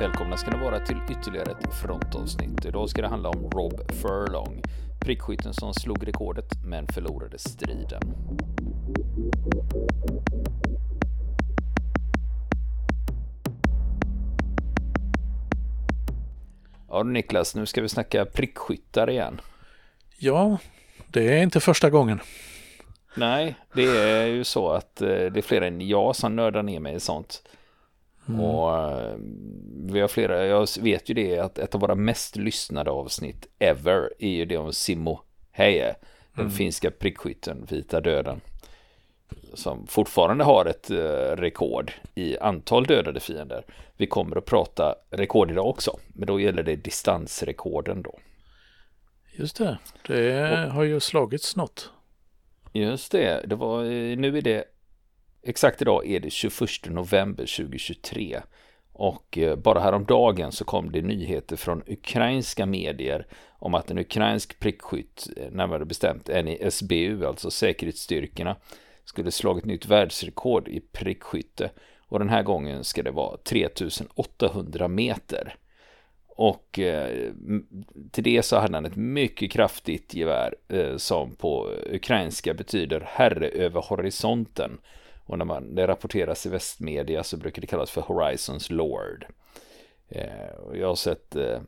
Välkomna ska ni vara till ytterligare ett frontavsnitt. Idag ska det handla om Rob Furlong, prickskytten som slog rekordet men förlorade striden. Ja Niklas, nu ska vi snacka prickskyttar igen. Ja, det är inte första gången. Nej, det är ju så att eh, det är fler än jag som nördar ner mig i sånt. Mm. Och eh, vi har flera, jag vet ju det att ett av våra mest lyssnade avsnitt ever är ju det om Simmo Heje, den mm. finska prickskytten, vita döden. Som fortfarande har ett uh, rekord i antal dödade fiender. Vi kommer att prata rekord idag också, men då gäller det distansrekorden då. Just det, det och, har ju slagits något. Just det, det var, nu är det Exakt idag är det 21 november 2023 och eh, bara häromdagen så kom det nyheter från ukrainska medier om att en ukrainsk prickskytt, eh, närmare bestämt en i SBU, alltså säkerhetsstyrkorna, skulle slagit nytt världsrekord i prickskytte och den här gången ska det vara 3800 meter. Och eh, till det så hade han ett mycket kraftigt gevär eh, som på ukrainska betyder herre över horisonten. Och när man, det rapporteras i västmedia så brukar det kallas för Horizons Lord. Eh, jag har sett, eh,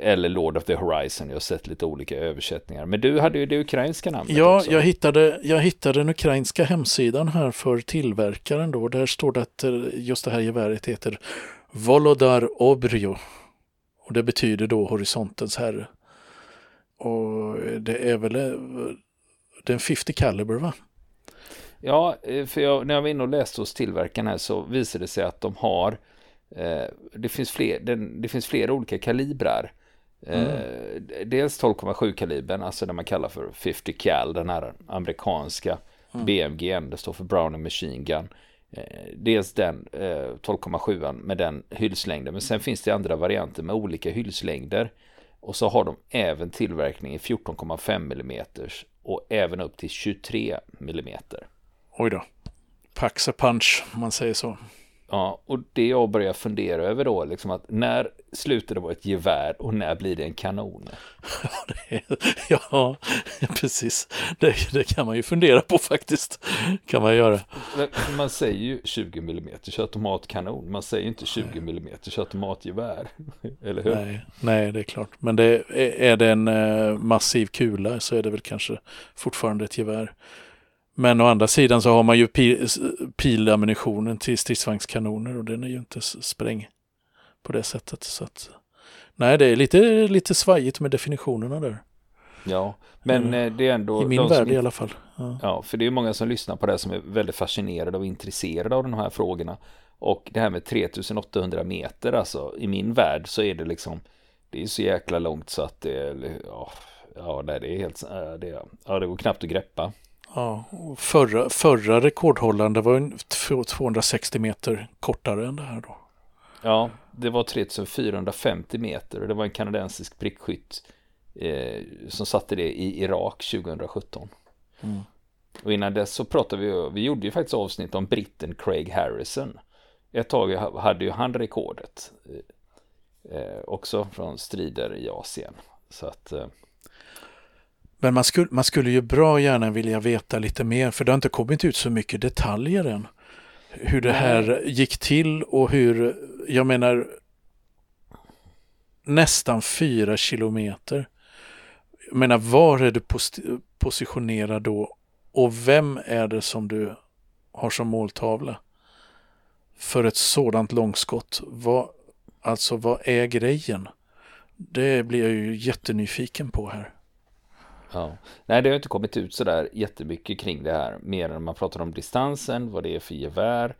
eller Lord of the Horizon, jag har sett lite olika översättningar. Men du hade ju det ukrainska namnet Ja, också. Jag, hittade, jag hittade den ukrainska hemsidan här för tillverkaren då. Där står det att eh, just det här geväret heter Volodar Obryo. Och det betyder då horisontens herre. Och det är väl det är en 50 caliber va? Ja, eh, för jag, när jag var inne och läste hos tillverkaren här så visade det sig att de har eh, det, finns fler, den, det finns flera olika kalibrar. Eh, mm. dels 12,7 kalibern, alltså det man kallar för 50 cal, den här amerikanska mm. BMG, det står för Browning Machine Gun. Eh, dels den 12,7 eh, med den hylslängden, men sen finns det andra varianter med olika hylslängder. Och så har de även tillverkning i 14,5 mm och även upp till 23 mm. Oj då. Pax a punch, om man säger så. Ja, och det jag börjar fundera över då, liksom att när slutar det vara ett gevär och när blir det en kanon? ja, precis. Det, det, kan man ju fundera på faktiskt. Kan man göra. Man säger ju 20 mm automatkanon. Man säger inte 20 mm automatgevär. Eller hur? Nej, nej, det är klart. Men det, är det en eh, massiv kula så är det väl kanske fortfarande ett gevär. Men å andra sidan så har man ju pil, pilammunitionen till stridsvagnskanoner och den är ju inte spräng på det sättet. Så att, nej, det är lite, lite svajigt med definitionerna där. Ja, men mm. det är ändå... I min värld som, i alla fall. Ja. ja, för det är många som lyssnar på det som är väldigt fascinerade och intresserade av de här frågorna. Och det här med 3800 meter, alltså i min värld så är det liksom, det är så jäkla långt så att det, ja, ja det är helt, det, ja, det går knappt att greppa. Ja, förra, förra rekordhållande var 260 meter kortare än det här då. Ja, det var 3450 meter och det var en kanadensisk prickskytt eh, som satte det i Irak 2017. Mm. Och innan dess så pratade vi, vi gjorde ju faktiskt avsnitt om britten Craig Harrison. Ett tag hade ju han rekordet. Eh, också från strider i Asien. Så att eh, men man skulle, man skulle ju bra gärna vilja veta lite mer för det har inte kommit ut så mycket detaljer än. Hur det här gick till och hur, jag menar, nästan fyra kilometer. Jag menar, var är du pos positionerad då och vem är det som du har som måltavla? För ett sådant långskott. Vad, alltså, vad är grejen? Det blir jag ju jättenyfiken på här. Ja. Nej, det har inte kommit ut sådär jättemycket kring det här. Mer än man pratar om distansen, vad det är för gevär.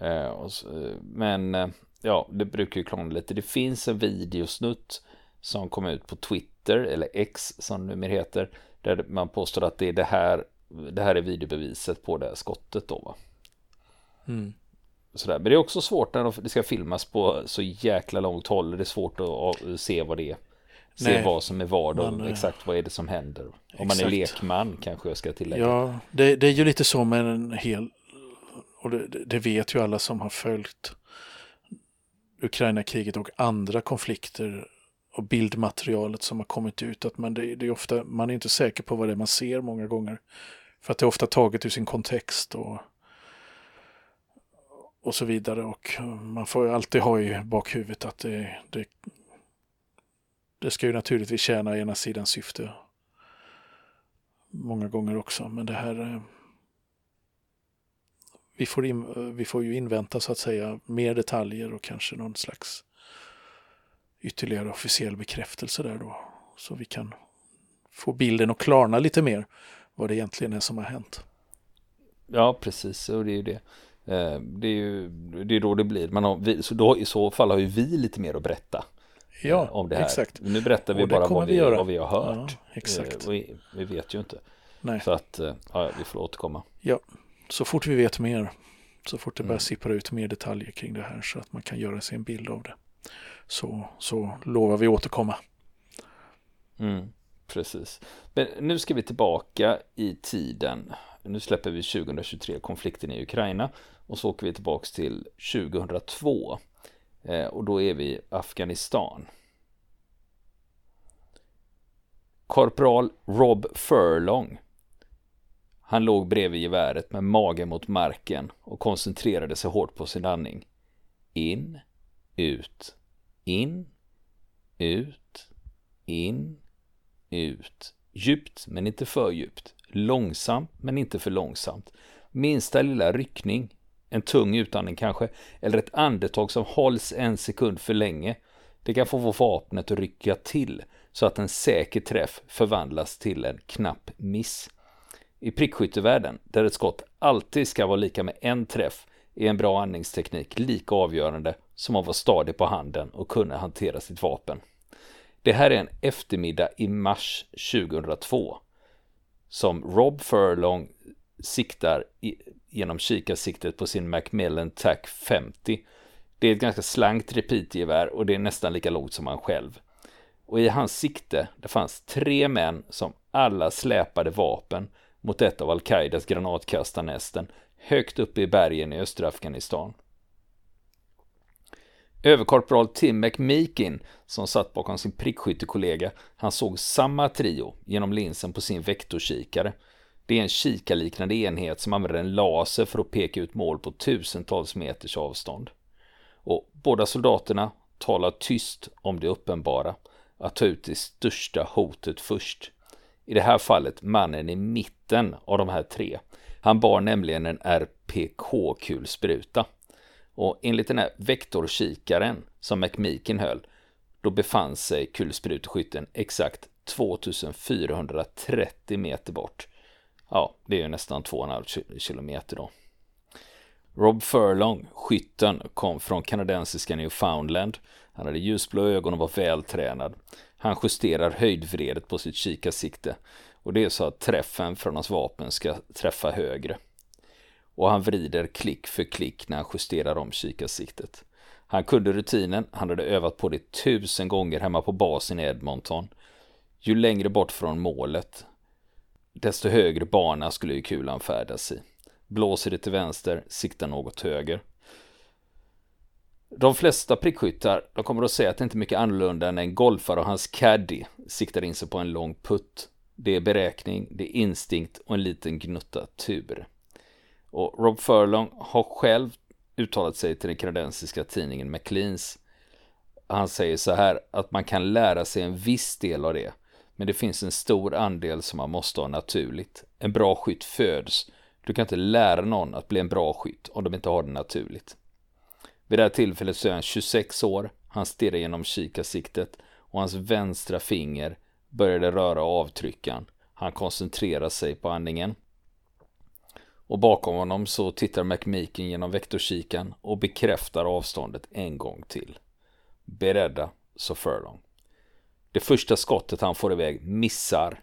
Eh, så, men eh, ja, det brukar ju krångla lite. Det finns en videosnutt som kom ut på Twitter, eller X som det numera heter. Där man påstår att det är det här, det här är videobeviset på det här skottet då va. Mm. Sådär. Men det är också svårt när det ska filmas på så jäkla långt håll. Det är svårt att se vad det är. Se Nej, vad som är vad och man, eh, exakt vad är det som händer. Om exakt. man är lekman kanske jag ska tillägga. Ja, det, det är ju lite så med en hel, och det, det, vet ju alla som har följt Ukraina-kriget och andra konflikter och bildmaterialet som har kommit ut att man, det, det, är ofta, man är inte säker på vad det är man ser många gånger. För att det är ofta taget ur sin kontext och, och så vidare. Och man får ju alltid ha i bakhuvudet att det, det, det ska ju naturligtvis tjäna ena sidans syfte. Många gånger också, men det här eh, vi får, in, eh, vi får ju invänta så att säga mer detaljer och kanske någon slags ytterligare officiell bekräftelse där då. Så vi kan få bilden att klarna lite mer vad det egentligen är som har hänt. Ja, precis. Och det är ju det. Eh, det är ju det är då det blir. Man har, så då, I så fall har ju vi lite mer att berätta. Ja, eh, om det här. exakt. Nu berättar vi bara vad vi, vi vad vi har hört. Ja, exakt. Eh, vi, vi, vet ju inte. Nej. Så att, ja, vi får återkomma. Ja, så fort vi vet mer. Så fort det börjar mm. sippra ut mer detaljer kring det här så att man kan göra sig en bild av det så, så lovar vi återkomma. Mm, precis. Men nu ska vi tillbaka i tiden. Nu släpper vi 2023 konflikten i Ukraina och så åker vi tillbaka till 2002 eh, Eh, och då är vi i Afghanistan. Korpral Rob Furlong han låg bredvid geväret med magen mot marken och koncentrerade sig hårt på sin andning. In, ut, in, ut, in, ut. Djupt men inte för djupt. Långsamt men inte för långsamt. Minsta lilla ryckning, en tung utandning kanske, eller ett andetag som hålls en sekund för länge. Det kan få vapnet att rycka till så att en säker träff förvandlas till en knapp miss. I prickskyttevärlden, där ett skott alltid ska vara lika med en träff, är en bra andningsteknik lika avgörande som att vara stadig på handen och kunna hantera sitt vapen. Det här är en eftermiddag i mars 2002 som Rob Furlong siktar genom kikarsiktet på sin Macmillan TAC 50. Det är ett ganska slankt repeatgevär och det är nästan lika lågt som han själv. Och i hans sikte, det fanns tre män som alla släpade vapen mot ett av al-Qaidas granatkastarnästen högt uppe i bergen i östra Afghanistan. Överkorpral Tim McMeekin, som satt bakom sin prickskyttekollega, han såg samma trio genom linsen på sin vektorkikare. Det är en kikarliknande enhet som använder en laser för att peka ut mål på tusentals meters avstånd. Och båda soldaterna talar tyst om det uppenbara, att ta ut det största hotet först. I det här fallet mannen i mitten av de här tre. Han bar nämligen en RPK-kulspruta. Och enligt den här vektorkikaren som McMeekin höll, då befann sig kulspruteskytten exakt 2430 meter bort. Ja, det är ju nästan 2,5 kilometer då. Rob Furlong, skytten, kom från kanadensiska Newfoundland. Han hade ljusblå ögon och var vältränad. Han justerar höjdvredet på sitt kikarsikte och det är så att träffen från hans vapen ska träffa högre. Och han vrider klick för klick när han justerar om kikarsiktet. Han kunde rutinen, han hade övat på det tusen gånger hemma på basen i Edmonton. Ju längre bort från målet, desto högre bana skulle ju kulan färdas i. Blåser det till vänster, siktar något höger. De flesta prickskyttar de kommer att säga att det inte är mycket annorlunda än en golfare och hans caddy siktar in sig på en lång putt. Det är beräkning, det är instinkt och en liten gnutta tur. Och Rob Furlong har själv uttalat sig till den kanadensiska tidningen McLeans. Han säger så här att man kan lära sig en viss del av det, men det finns en stor andel som man måste ha naturligt. En bra skytt föds. Du kan inte lära någon att bli en bra skytt om de inte har det naturligt. Vid det här tillfället så är han 26 år, han stirrar genom kikarsiktet och hans vänstra finger började röra avtryckan. Han koncentrerar sig på andningen. Och bakom honom så tittar McMeekin genom vektorkikan och bekräftar avståndet en gång till. Beredda, så Furlong. Det första skottet han får iväg missar.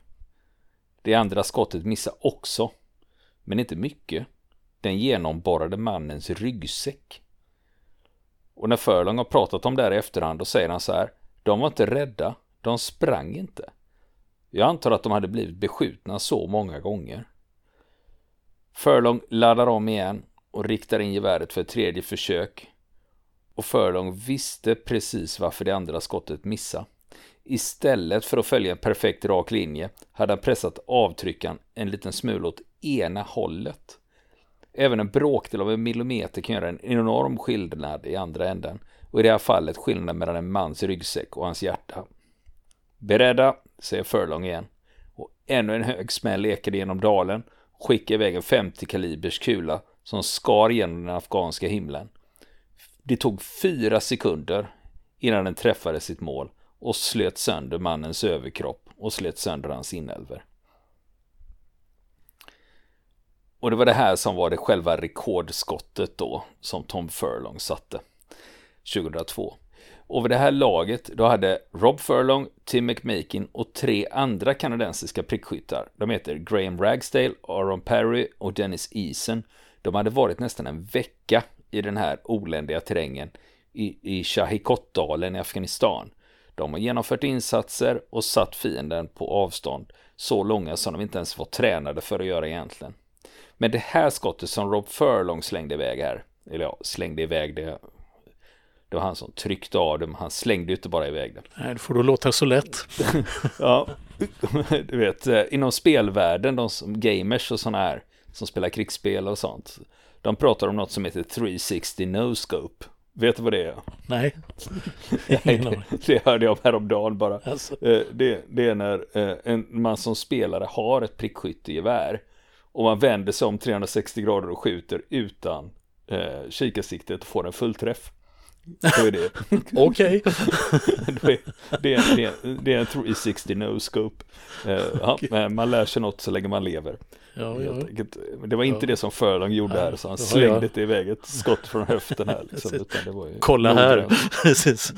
Det andra skottet missar också. Men inte mycket. Den genomborrade mannens ryggsäck. Och när Furlong har pratat om det här i efterhand då säger han så här. De var inte rädda. De sprang inte. Jag antar att de hade blivit beskjutna så många gånger. Furlong laddar om igen och riktar in geväret för ett tredje försök. och Furlong visste precis varför det andra skottet missade. Istället för att följa en perfekt rak linje hade han pressat avtryckaren en liten smula åt ena hållet. Även en bråkdel av en millimeter kan göra en enorm skillnad i andra änden och i det här fallet skillnaden mellan en mans ryggsäck och hans hjärta. Beredda, säger Furlong igen. Och ännu en hög smäll ekade genom dalen och skickade iväg en 50 kalibers kula som skar genom den afghanska himlen. Det tog fyra sekunder innan den träffade sitt mål och slöt sönder mannens överkropp och slet sönder hans inälvor. Och det var det här som var det själva rekordskottet då som Tom Furlong satte 2002. Och vid det här laget då hade Rob Furlong, Tim McMakin och tre andra kanadensiska prickskyttar. De heter Graham Ragsdale, Aaron Perry och Dennis Eason. De hade varit nästan en vecka i den här oländiga terrängen i, i Shahikot-dalen i Afghanistan. De har genomfört insatser och satt fienden på avstånd så långa som de inte ens var tränade för att göra egentligen. Men det här skottet som Rob Furlong slängde iväg här, eller ja, slängde iväg det. Det var han som tryckte av dem, han slängde inte bara iväg det. Nej, det får då låta så lätt. ja, du vet, eh, inom spelvärlden, de som gamers och sådana här, som spelar krigsspel och sånt, de pratar om något som heter 360 no scope. Vet du vad det är? Nej. det, det hörde jag om häromdagen bara. Alltså. Eh, det, det är när eh, en, man som spelare har ett prickskyttegevär och man vänder sig om 360 grader och skjuter utan eh, kikarsiktet och får en fullträff. Då är det. Okej. det, det, är, det är en 360 no scope. Eh, ja, okay. Man lär sig något så länge man lever. Ja, ja. Det var inte det som Furlong gjorde här, så han slängde inte iväg ett skott från höften här. Liksom, det Kolla här! Precis.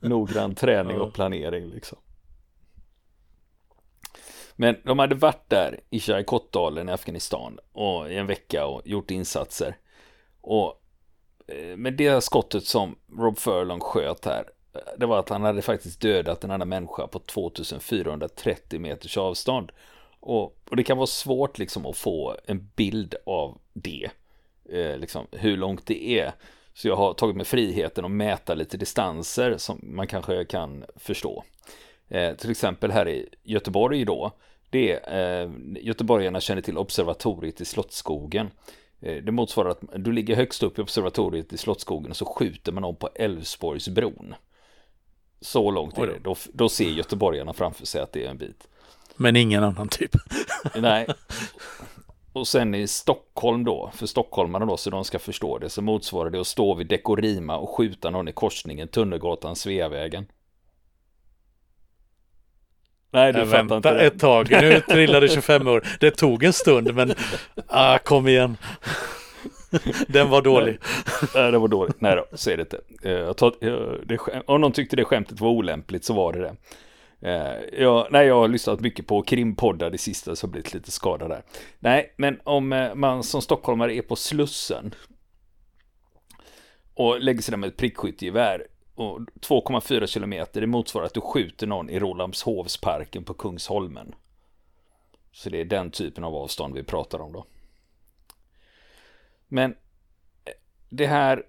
Noggrann träning och planering liksom. Men de hade varit där i Shaikot-dalen i Afghanistan och i en vecka och gjort insatser. Och Eh, med det skottet som Rob Furlong sköt här, eh, det var att han hade faktiskt dödat en annan människa på 2430 meters avstånd. Och, och det kan vara svårt liksom att få en bild av det, eh, liksom hur långt det är. Så jag har tagit mig friheten att mäta lite distanser som man kanske kan förstå. Eh, till exempel här i Göteborg då, det är eh, göteborgarna känner till observatoriet i Slottsskogen. Eh, det motsvarar att du ligger högst upp i observatoriet i Slottsskogen och så skjuter man om på Älvsborgsbron. Så långt är det. Då, då ser göteborgarna framför sig att det är en bit. Men ingen annan typ. Nej. Och sen i Stockholm då, för stockholmarna då, så de ska förstå det, så motsvarar det att stå vid Dekorima och skjuta någon i korsningen Tunnelgatan, Sveavägen. Nej, du fattar inte det. ett tag. Nu trillade 25 år. Det tog en stund, men ah, kom igen. Den var dålig. Nej, den var dålig. Nej då, så är det inte. Eh, jag tar, det, om någon tyckte det skämtet var olämpligt så var det det. Eh, jag, nej, jag har lyssnat mycket på krimpoddar det sista så blivit lite skadad där. Nej, men om eh, man som stockholmare är på Slussen och lägger sig där med ett prickskyttegevär 2,4 kilometer, det motsvarar att du skjuter någon i Rålambshovsparken på Kungsholmen. Så det är den typen av avstånd vi pratar om då. Men eh, det här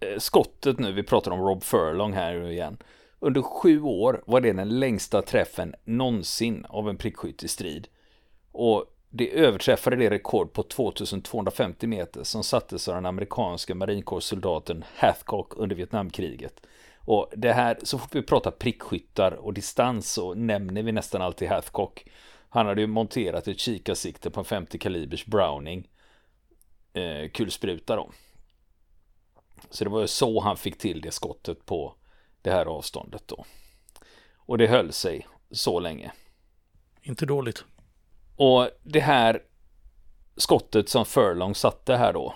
eh, skottet nu, vi pratar om Rob Furlong här nu igen. Under sju år var det den längsta träffen någonsin av en prickskyttestrid. Och det överträffade det rekord på 2250 meter som sattes av den amerikanska marinkårssoldaten Hathcock under Vietnamkriget. Och det här, så fort vi pratar prickskyttar och distans så nämner vi nästan alltid Hathcock. Han hade ju monterat ett kikarsikte på en 50 kalibers Browning eh, kulspruta då. Så det var ju så han fick till det skottet på det här avståndet då. Och det höll sig så länge. Inte dåligt. Och det här skottet som Furlong satte här då,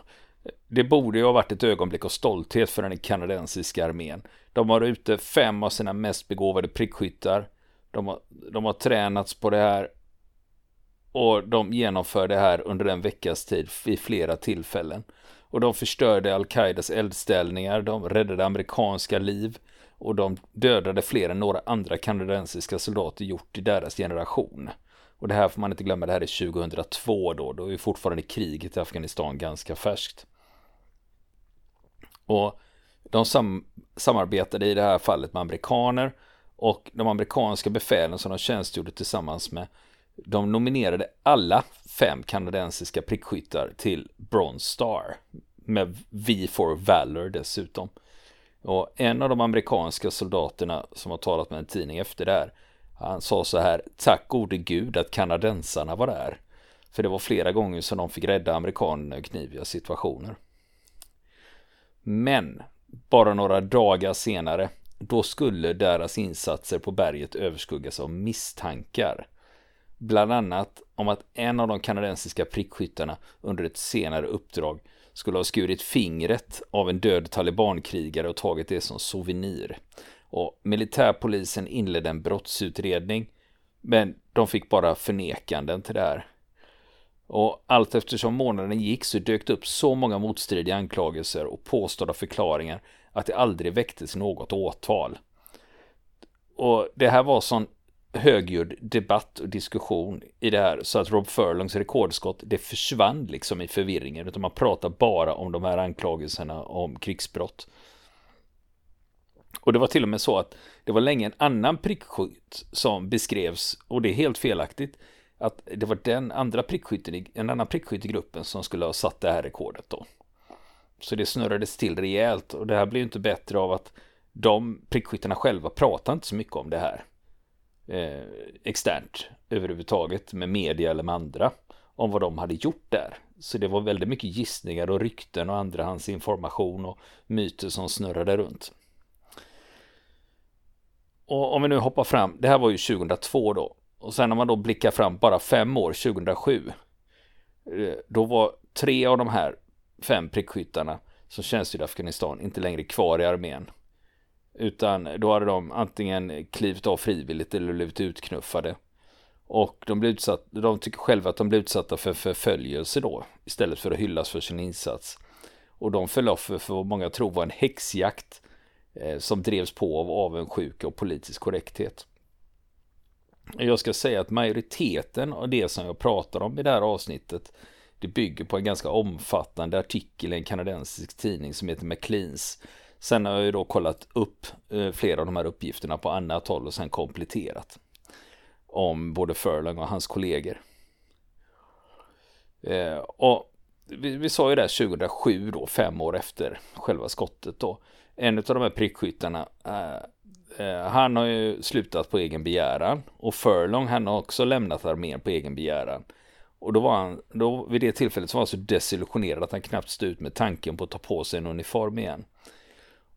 det borde ju ha varit ett ögonblick av stolthet för den kanadensiska armén. De har ute fem av sina mest begåvade prickskyttar. De har, de har tränats på det här och de genomför det här under en veckas tid vid flera tillfällen. Och de förstörde Al-Qaidas eldställningar, de räddade amerikanska liv och de dödade fler än några andra kanadensiska soldater gjort i deras generation. Och det här får man inte glömma, det här är 2002 då, då är fortfarande kriget i Afghanistan ganska färskt. Och de sam samarbetade i det här fallet med amerikaner och de amerikanska befälen som de tjänstgjorde tillsammans med de nominerade alla fem kanadensiska prickskyttar till Bronze Star med V for Valor dessutom. Och en av de amerikanska soldaterna som har talat med en tidning efter det här, han sa så här, tack gode gud att kanadensarna var där. För det var flera gånger som de fick rädda amerikanerna ur kniviga situationer. Men bara några dagar senare, då skulle deras insatser på berget överskuggas av misstankar. Bland annat om att en av de kanadensiska prickskyttarna under ett senare uppdrag skulle ha skurit fingret av en död talibankrigare och tagit det som souvenir. Och militärpolisen inledde en brottsutredning, men de fick bara förnekanden till det här. Och allt eftersom månaden gick så dök det upp så många motstridiga anklagelser och påstådda förklaringar att det aldrig väcktes något åtal. Och det här var sån högljudd debatt och diskussion i det här så att Rob Furlongs rekordskott det försvann liksom i förvirringen utan man pratar bara om de här anklagelserna om krigsbrott. Och det var till och med så att det var länge en annan prickskytt som beskrevs och det är helt felaktigt att det var den andra prickskytten, en annan prickskytt i gruppen som skulle ha satt det här rekordet då. Så det snurrades till rejält och det här blev inte bättre av att de prickskyttarna själva pratade inte så mycket om det här eh, externt överhuvudtaget med media eller med andra om vad de hade gjort där. Så det var väldigt mycket gissningar och rykten och andrahandsinformation och myter som snurrade runt. Och om vi nu hoppar fram, det här var ju 2002 då. Och sen när man då blickar fram bara fem år, 2007. Eh, då var tre av de här fem prickskyttarna som tjänstgjorde i Afghanistan inte längre kvar i armén. Utan då hade de antingen klivit av frivilligt eller blivit utknuffade. Och de, blev utsatt, de tycker själva att de blev utsatta för förföljelse då istället för att hyllas för sin insats. Och de föll offer för vad många tror var en häxjakt Eh, som drevs på av avundsjuka och politisk korrekthet. Jag ska säga att majoriteten av det som jag pratar om i det här avsnittet det bygger på en ganska omfattande artikel i en kanadensisk tidning som heter McLeans Sen har jag ju då kollat upp eh, flera av de här uppgifterna på annat håll och sen kompletterat. Om både Furlong och hans kollegor. Eh, och vi, vi sa ju det 2007 då, fem år efter själva skottet då. En av de här prickskyttarna, eh, eh, han har ju slutat på egen begäran. Och Furlong, han har också lämnat armén på egen begäran. Och då var han, då vid det tillfället så var han så desillusionerad att han knappt stod ut med tanken på att ta på sig en uniform igen.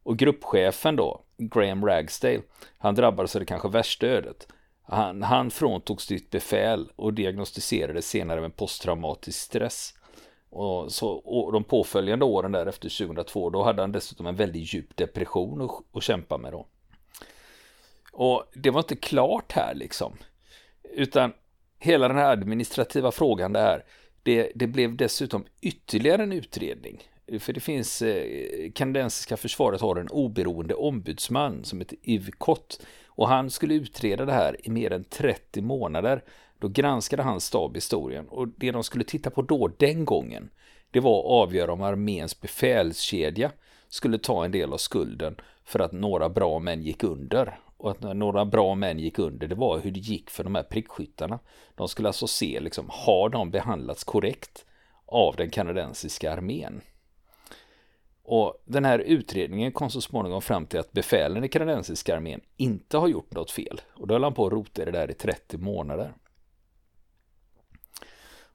Och gruppchefen då, Graham Ragsdale, han drabbades av det kanske värsta ödet. Han, han fråntogs sitt befäl och diagnostiserades senare med posttraumatisk stress. Och, så, och de påföljande åren därefter 2002, då hade han dessutom en väldigt djup depression att, att kämpa med då. Och det var inte klart här liksom. Utan hela den här administrativa frågan där, det, det blev dessutom ytterligare en utredning. För det finns, eh, kanadensiska försvaret har en oberoende ombudsman som heter Yves Och han skulle utreda det här i mer än 30 månader. Då granskade hans stab historien och det de skulle titta på då, den gången, det var att avgöra om arméns befälskedja skulle ta en del av skulden för att några bra män gick under. Och att några bra män gick under, det var hur det gick för de här prickskyttarna. De skulle alltså se, liksom, har de behandlats korrekt av den kanadensiska armén? Och den här utredningen kom så småningom fram till att befälen i kanadensiska armén inte har gjort något fel. Och då höll han på att rota i det där i 30 månader.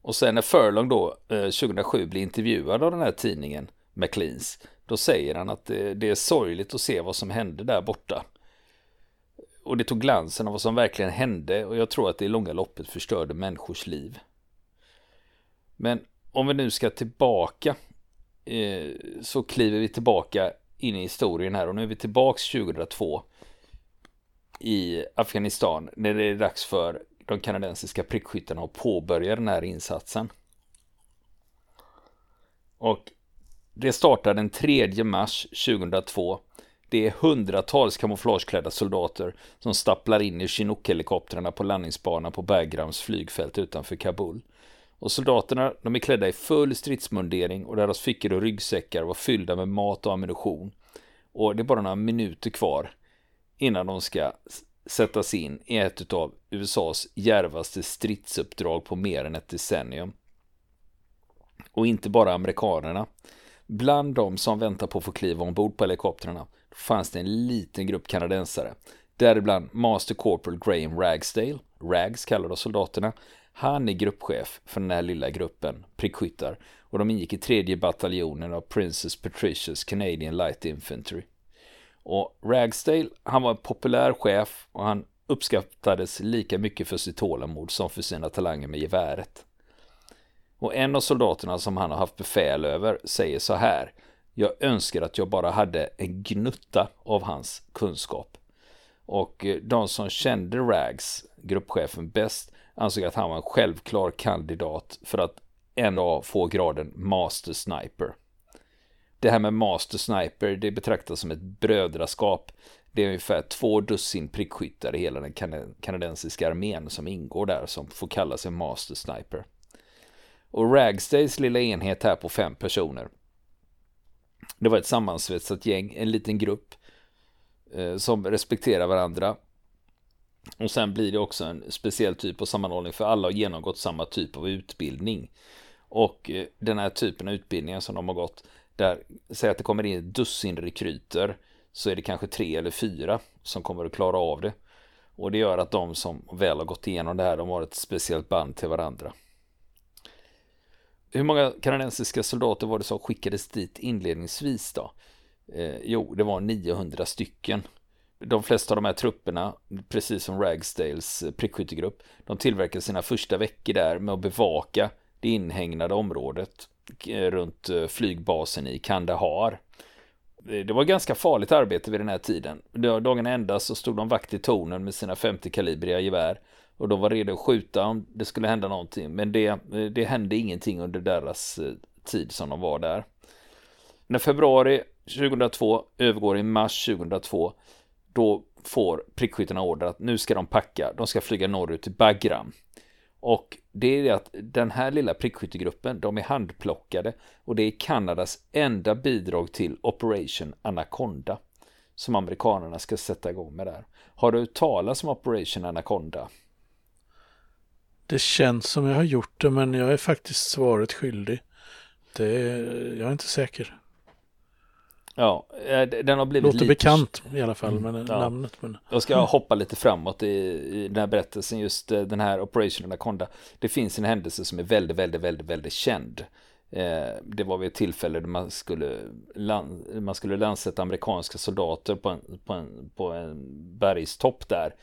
Och sen när Furlong då eh, 2007 blir intervjuad av den här tidningen McLeans, då säger han att eh, det, är sorgligt att se vad som hände där borta. Och det tog glansen av vad som verkligen hände och jag tror att det i långa loppet förstörde människors liv. Men om vi nu ska tillbaka eh, så kliver vi tillbaka in i historien här och nu är vi tillbaks 2002 i Afghanistan när det är dags för de kanadensiska prickskyttarna att påbörja den här insatsen. Och det startar den 3 mars 2002. Det är hundratals kamouflageklädda soldater som stapplar in i Chinook-helikoptrarna på landningsbanan på Bagrams flygfält utanför Kabul. Och soldaterna de är klädda i full stridsmundering och deras fickor och ryggsäckar var fyllda med mat och ammunition. Och det är bara några minuter kvar innan de ska sättas in i ett av USAs järvaste stridsuppdrag på mer än ett decennium. Och inte bara amerikanerna. Bland de som väntar på att få kliva ombord på helikoptrarna fanns det en liten grupp kanadensare. Däribland Master Corporal Graham Ragsdale, Rags kallade soldaterna. Han är gruppchef för den här lilla gruppen prickskyttar och de ingick i tredje bataljonen av Princess Patricia's Canadian Light Infantry. Och Ragsdale, han var en populär chef och han uppskattades lika mycket för sitt tålamod som för sina talanger med geväret. Och en av soldaterna som han har haft befäl över säger så här. Jag önskar att jag bara hade en gnutta av hans kunskap. Och eh, de som kände Rags, gruppchefen, bäst ansåg att han var en självklar kandidat för att en dag få graden Master Sniper. Det här med Master Sniper, det betraktas som ett brödraskap. Det är ungefär två dussin prickskyttar i hela den kanadensiska armén som ingår där som får kalla sig Master Sniper. Och Ragstays lilla enhet här på fem personer. Det var ett sammansvetsat gäng, en liten grupp eh, som respekterar varandra. Och sen blir det också en speciell typ av sammanhållning för alla har genomgått samma typ av utbildning. Och eh, den här typen av utbildningar som de har gått, där, säg att det kommer in ett dussin rekryter, så är det kanske tre eller fyra som kommer att klara av det. Och det gör att de som väl har gått igenom det här, de har ett speciellt band till varandra. Hur många kanadensiska soldater var det som skickades dit inledningsvis då? Eh, jo, det var 900 stycken. De flesta av de här trupperna, precis som Ragsdales eh, prickskyttegrupp, de tillverkade sina första veckor där med att bevaka det inhägnade området Eh, runt eh, flygbasen i Kandahar. Eh, det var ganska farligt arbete vid den här tiden. Dagen ända så stod de vakt i tornen med sina 50-kalibriga gevär och de var redo att skjuta om det skulle hända någonting. Men det, det hände ingenting under deras tid som de var där. När februari 2002 övergår i mars 2002 då får prickskyttarna order att nu ska de packa. De ska flyga norrut till Bagram. Och det är att den här lilla prickskyttegruppen, de är handplockade och det är Kanadas enda bidrag till Operation Anaconda som amerikanerna ska sätta igång med där. Har du talat om Operation Anaconda? Det känns som jag har gjort det men jag är faktiskt svaret skyldig. Det, jag är inte säker. Ja, eh, den har blivit Låter lite... bekant i alla fall, mm, men ja. namnet. Men... Jag ska hoppa lite framåt i, i den här berättelsen, just eh, den här Operation Anaconda. Det finns en händelse som är väldigt, väldigt, väldigt, väldigt känd. Eh, det var vid ett tillfälle då man skulle, land, man skulle landsätta amerikanska soldater på en, på en, på en bergstopp där.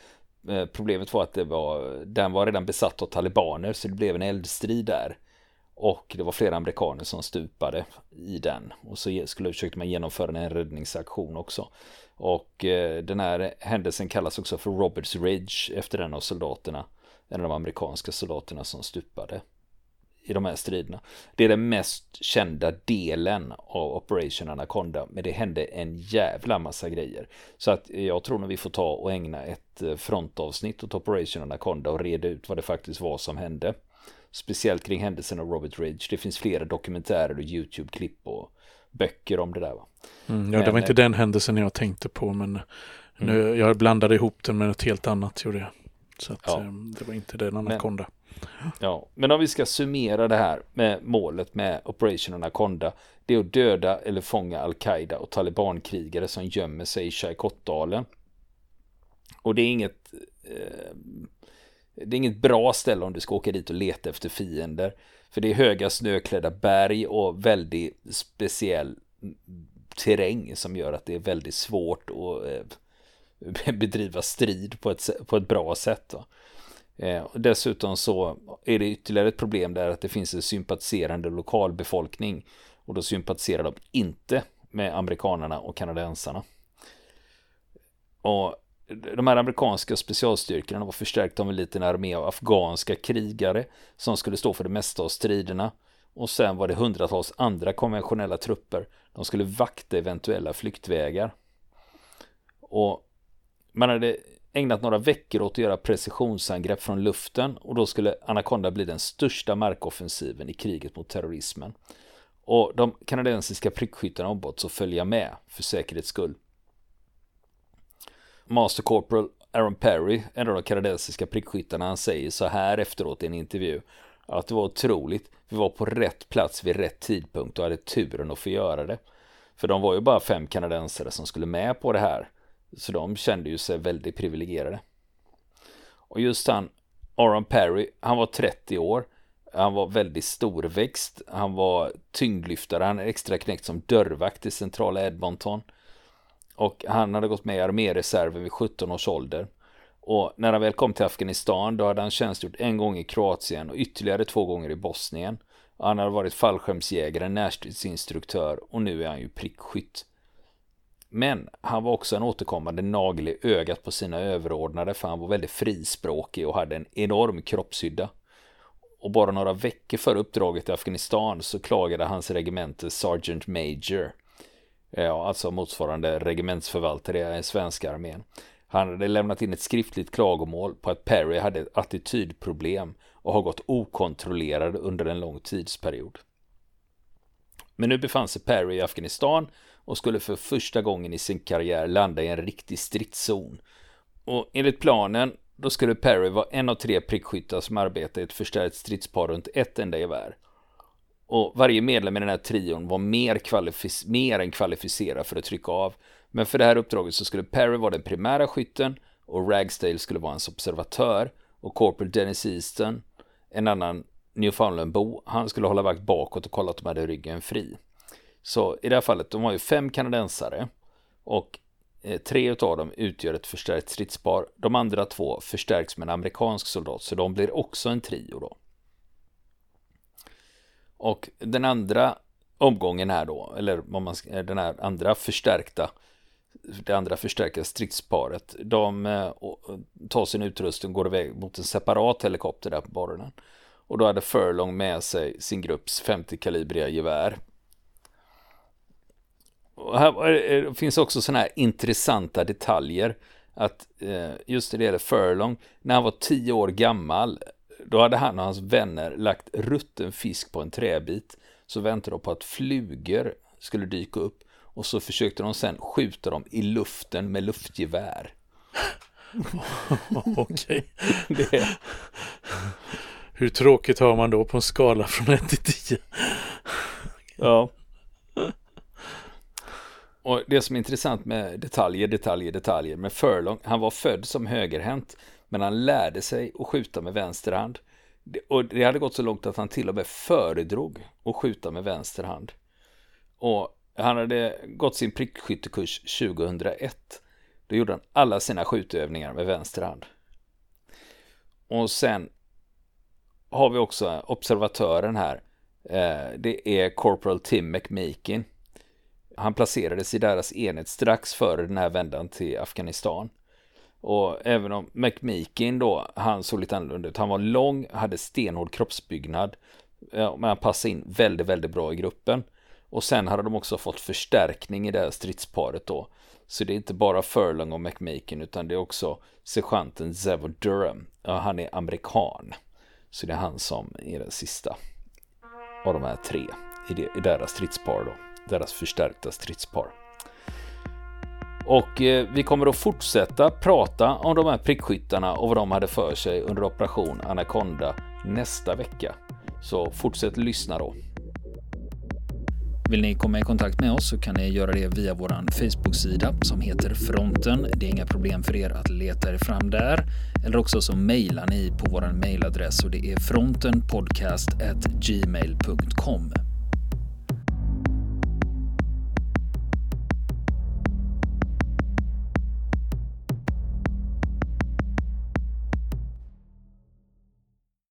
Problemet var att det var, den var redan besatt av talibaner så det blev en eldstrid där. Och det var flera amerikaner som stupade i den. Och så skulle försökte man genomföra en räddningsaktion också. Och eh, den här händelsen kallas också för Roberts Ridge efter en av soldaterna. En av de amerikanska soldaterna som stupade i de här striderna. Det är den mest kända delen av Operation Anaconda, men det hände en jävla massa grejer. Så att eh, jag tror nog vi får ta och ägna ett eh, frontavsnitt åt Operation Anaconda och reda ut vad det faktiskt var som hände. Speciellt kring händelsen av Robert Ridge. Det finns flera dokumentärer och YouTube-klipp och böcker om det där. Va? Mm, ja, men, det var inte den händelsen jag tänkte på, men nu, mm. jag blandade ihop den med något helt annat, gjorde jag. Så att, ja. Ehm, det var inte den Anaconda. Men, ja, men om vi ska summera det här med målet med Operation Anaconda. Det är att döda eller fånga Al-Qaida och talibankrigare som gömmer sig i Shaikot-dalen. Och det är inget eh, det är inget bra ställe om du ska åka dit och leta efter fiender. För det är höga snöklädda berg och väldigt speciell terräng som gör att det är väldigt svårt att eh, bedriva strid på ett, på ett bra sätt. Eh, dessutom så är det ytterligare ett problem där att det finns en sympatiserande lokalbefolkning och då sympatiserar de inte med amerikanerna och kanadensarna. Och de här amerikanska specialstyrkorna var förstärkta av en liten armé av afghanska krigare som skulle stå för det mesta av striderna. Och sen var det hundratals andra konventionella trupper. De skulle vakta eventuella flyktvägar. Och man hade ägnat några veckor åt att göra precisionsangrepp från luften och då skulle Anaconda bli den största markoffensiven i kriget mot terrorismen. Och de kanadensiska prickskyttarna ombads att följa med för säkerhets skull. Master Corporal Aaron Perry, en av de kanadensiska prickskyttarna, han säger så här efteråt i en intervju att det var otroligt. Vi var på rätt plats vid rätt tidpunkt och hade turen att få göra det. För de var ju bara fem kanadensare som skulle med på det här. Så de kände ju sig väldigt privilegierade. Och just han, Aaron Perry, han var 30 år. Han var väldigt storväxt. Han var tyngdlyftare. Han är extra knäckt som dörrvakt i centrala Edmonton. Och han hade gått med i arméreserven vid 17 års ålder. Och när han väl kom till Afghanistan då hade han tjänstgjort en gång i Kroatien och ytterligare två gånger i Bosnien. Och han hade varit fallskärmsjägare, närstridsinstruktör och nu är han ju prickskytt. Men han var också en återkommande nagel i ögat på sina överordnade för han var väldigt frispråkig och hade en enorm kroppshydda. Och bara några veckor före uppdraget i Afghanistan så klagade hans regemente Sergeant Major, ja, alltså motsvarande regementsförvaltare i svenska armén. Han hade lämnat in ett skriftligt klagomål på att Perry hade ett attitydproblem och har gått okontrollerad under en lång tidsperiod. Men nu befann sig Perry i Afghanistan och skulle för första gången i sin karriär landa i en riktig stridszon. Och enligt planen då skulle Perry vara en av tre prickskyttar som arbetar i ett förstärkt stridspar runt ett enda gevär. Och varje medlem i den här trion var mer, kvalific- mer än kvalificerad för att trycka av. Men för det här uppdraget så skulle Perry vara den primära skytten och Ragsdale skulle vara hans observatör och Corporal Dennis Easton, en annan Newfoundlandbo, han skulle hålla vakt bakåt och kolla att de hade ryggen fri. Så i det här fallet, de var ju fem kanadensare och eh, tre av dem utgör ett förstärkt stridspar. De andra två förstärks med en amerikansk soldat, så de blir också en trio då. Och den andra omgången här då, eller vad man ska, den här andra förstärkta det andra förstärkta stridsparet. De eh, eh, tar sin utrustning och går iväg mot en separat helikopter där på borren. Och då hade Furlong med sig sin grupps 50-kalibriga gevär. Och här eh, finns också sådana här intressanta detaljer. Att just när det gäller Furlong, när han var tio år gammal, då hade han och hans vänner lagt rutten fisk på en träbit. Så väntade de på att flugor skulle dyka upp. Och så försökte de sen skjuta dem i luften med luftgevär. Okej. Det... Hur tråkigt har man då på en skala från 1 till 10? ja. Och det som är intressant med detaljer, detaljer, detaljer med Furlong, han var född som högerhänt, men han lärde sig att skjuta med vänster hand. Och det hade gått så långt att han till och med föredrog att skjuta med vänster hand. Och han hade gått sin prickskyttekurs 2001. Då gjorde han alla sina skjutövningar med vänster hand. Och sen har vi också observatören här. Eh, det är Corporal Tim McMeekin. Han placerades i deras enhet strax före den här vändan till Afghanistan. Och även om McMeekin då, han såg lite annorlunda ut. Han var lång, hade stenhård kroppsbyggnad. Men han passade in väldigt, väldigt bra i gruppen. Och sen hade de också fått förstärkning i det här stridsparet då. Så det är inte bara Furlong och McMakin utan det är också sergeanten Zevo Durham. Ja, han är amerikan. Så det är han som är den sista av de här tre i, det, i deras stridspar då. Deras förstärkta stridspar. Och eh, vi kommer att fortsätta prata om de här prickskyttarna och vad de hade för sig under operation Anaconda nästa vecka. Så fortsätt lyssna då. Vill ni komma i kontakt med oss så kan ni göra det via vår Facebook-sida som heter Fronten. Det är inga problem för er att leta er fram där. Eller också så mejlar ni på vår mejladress och det är frontenpodcast@gmail.com.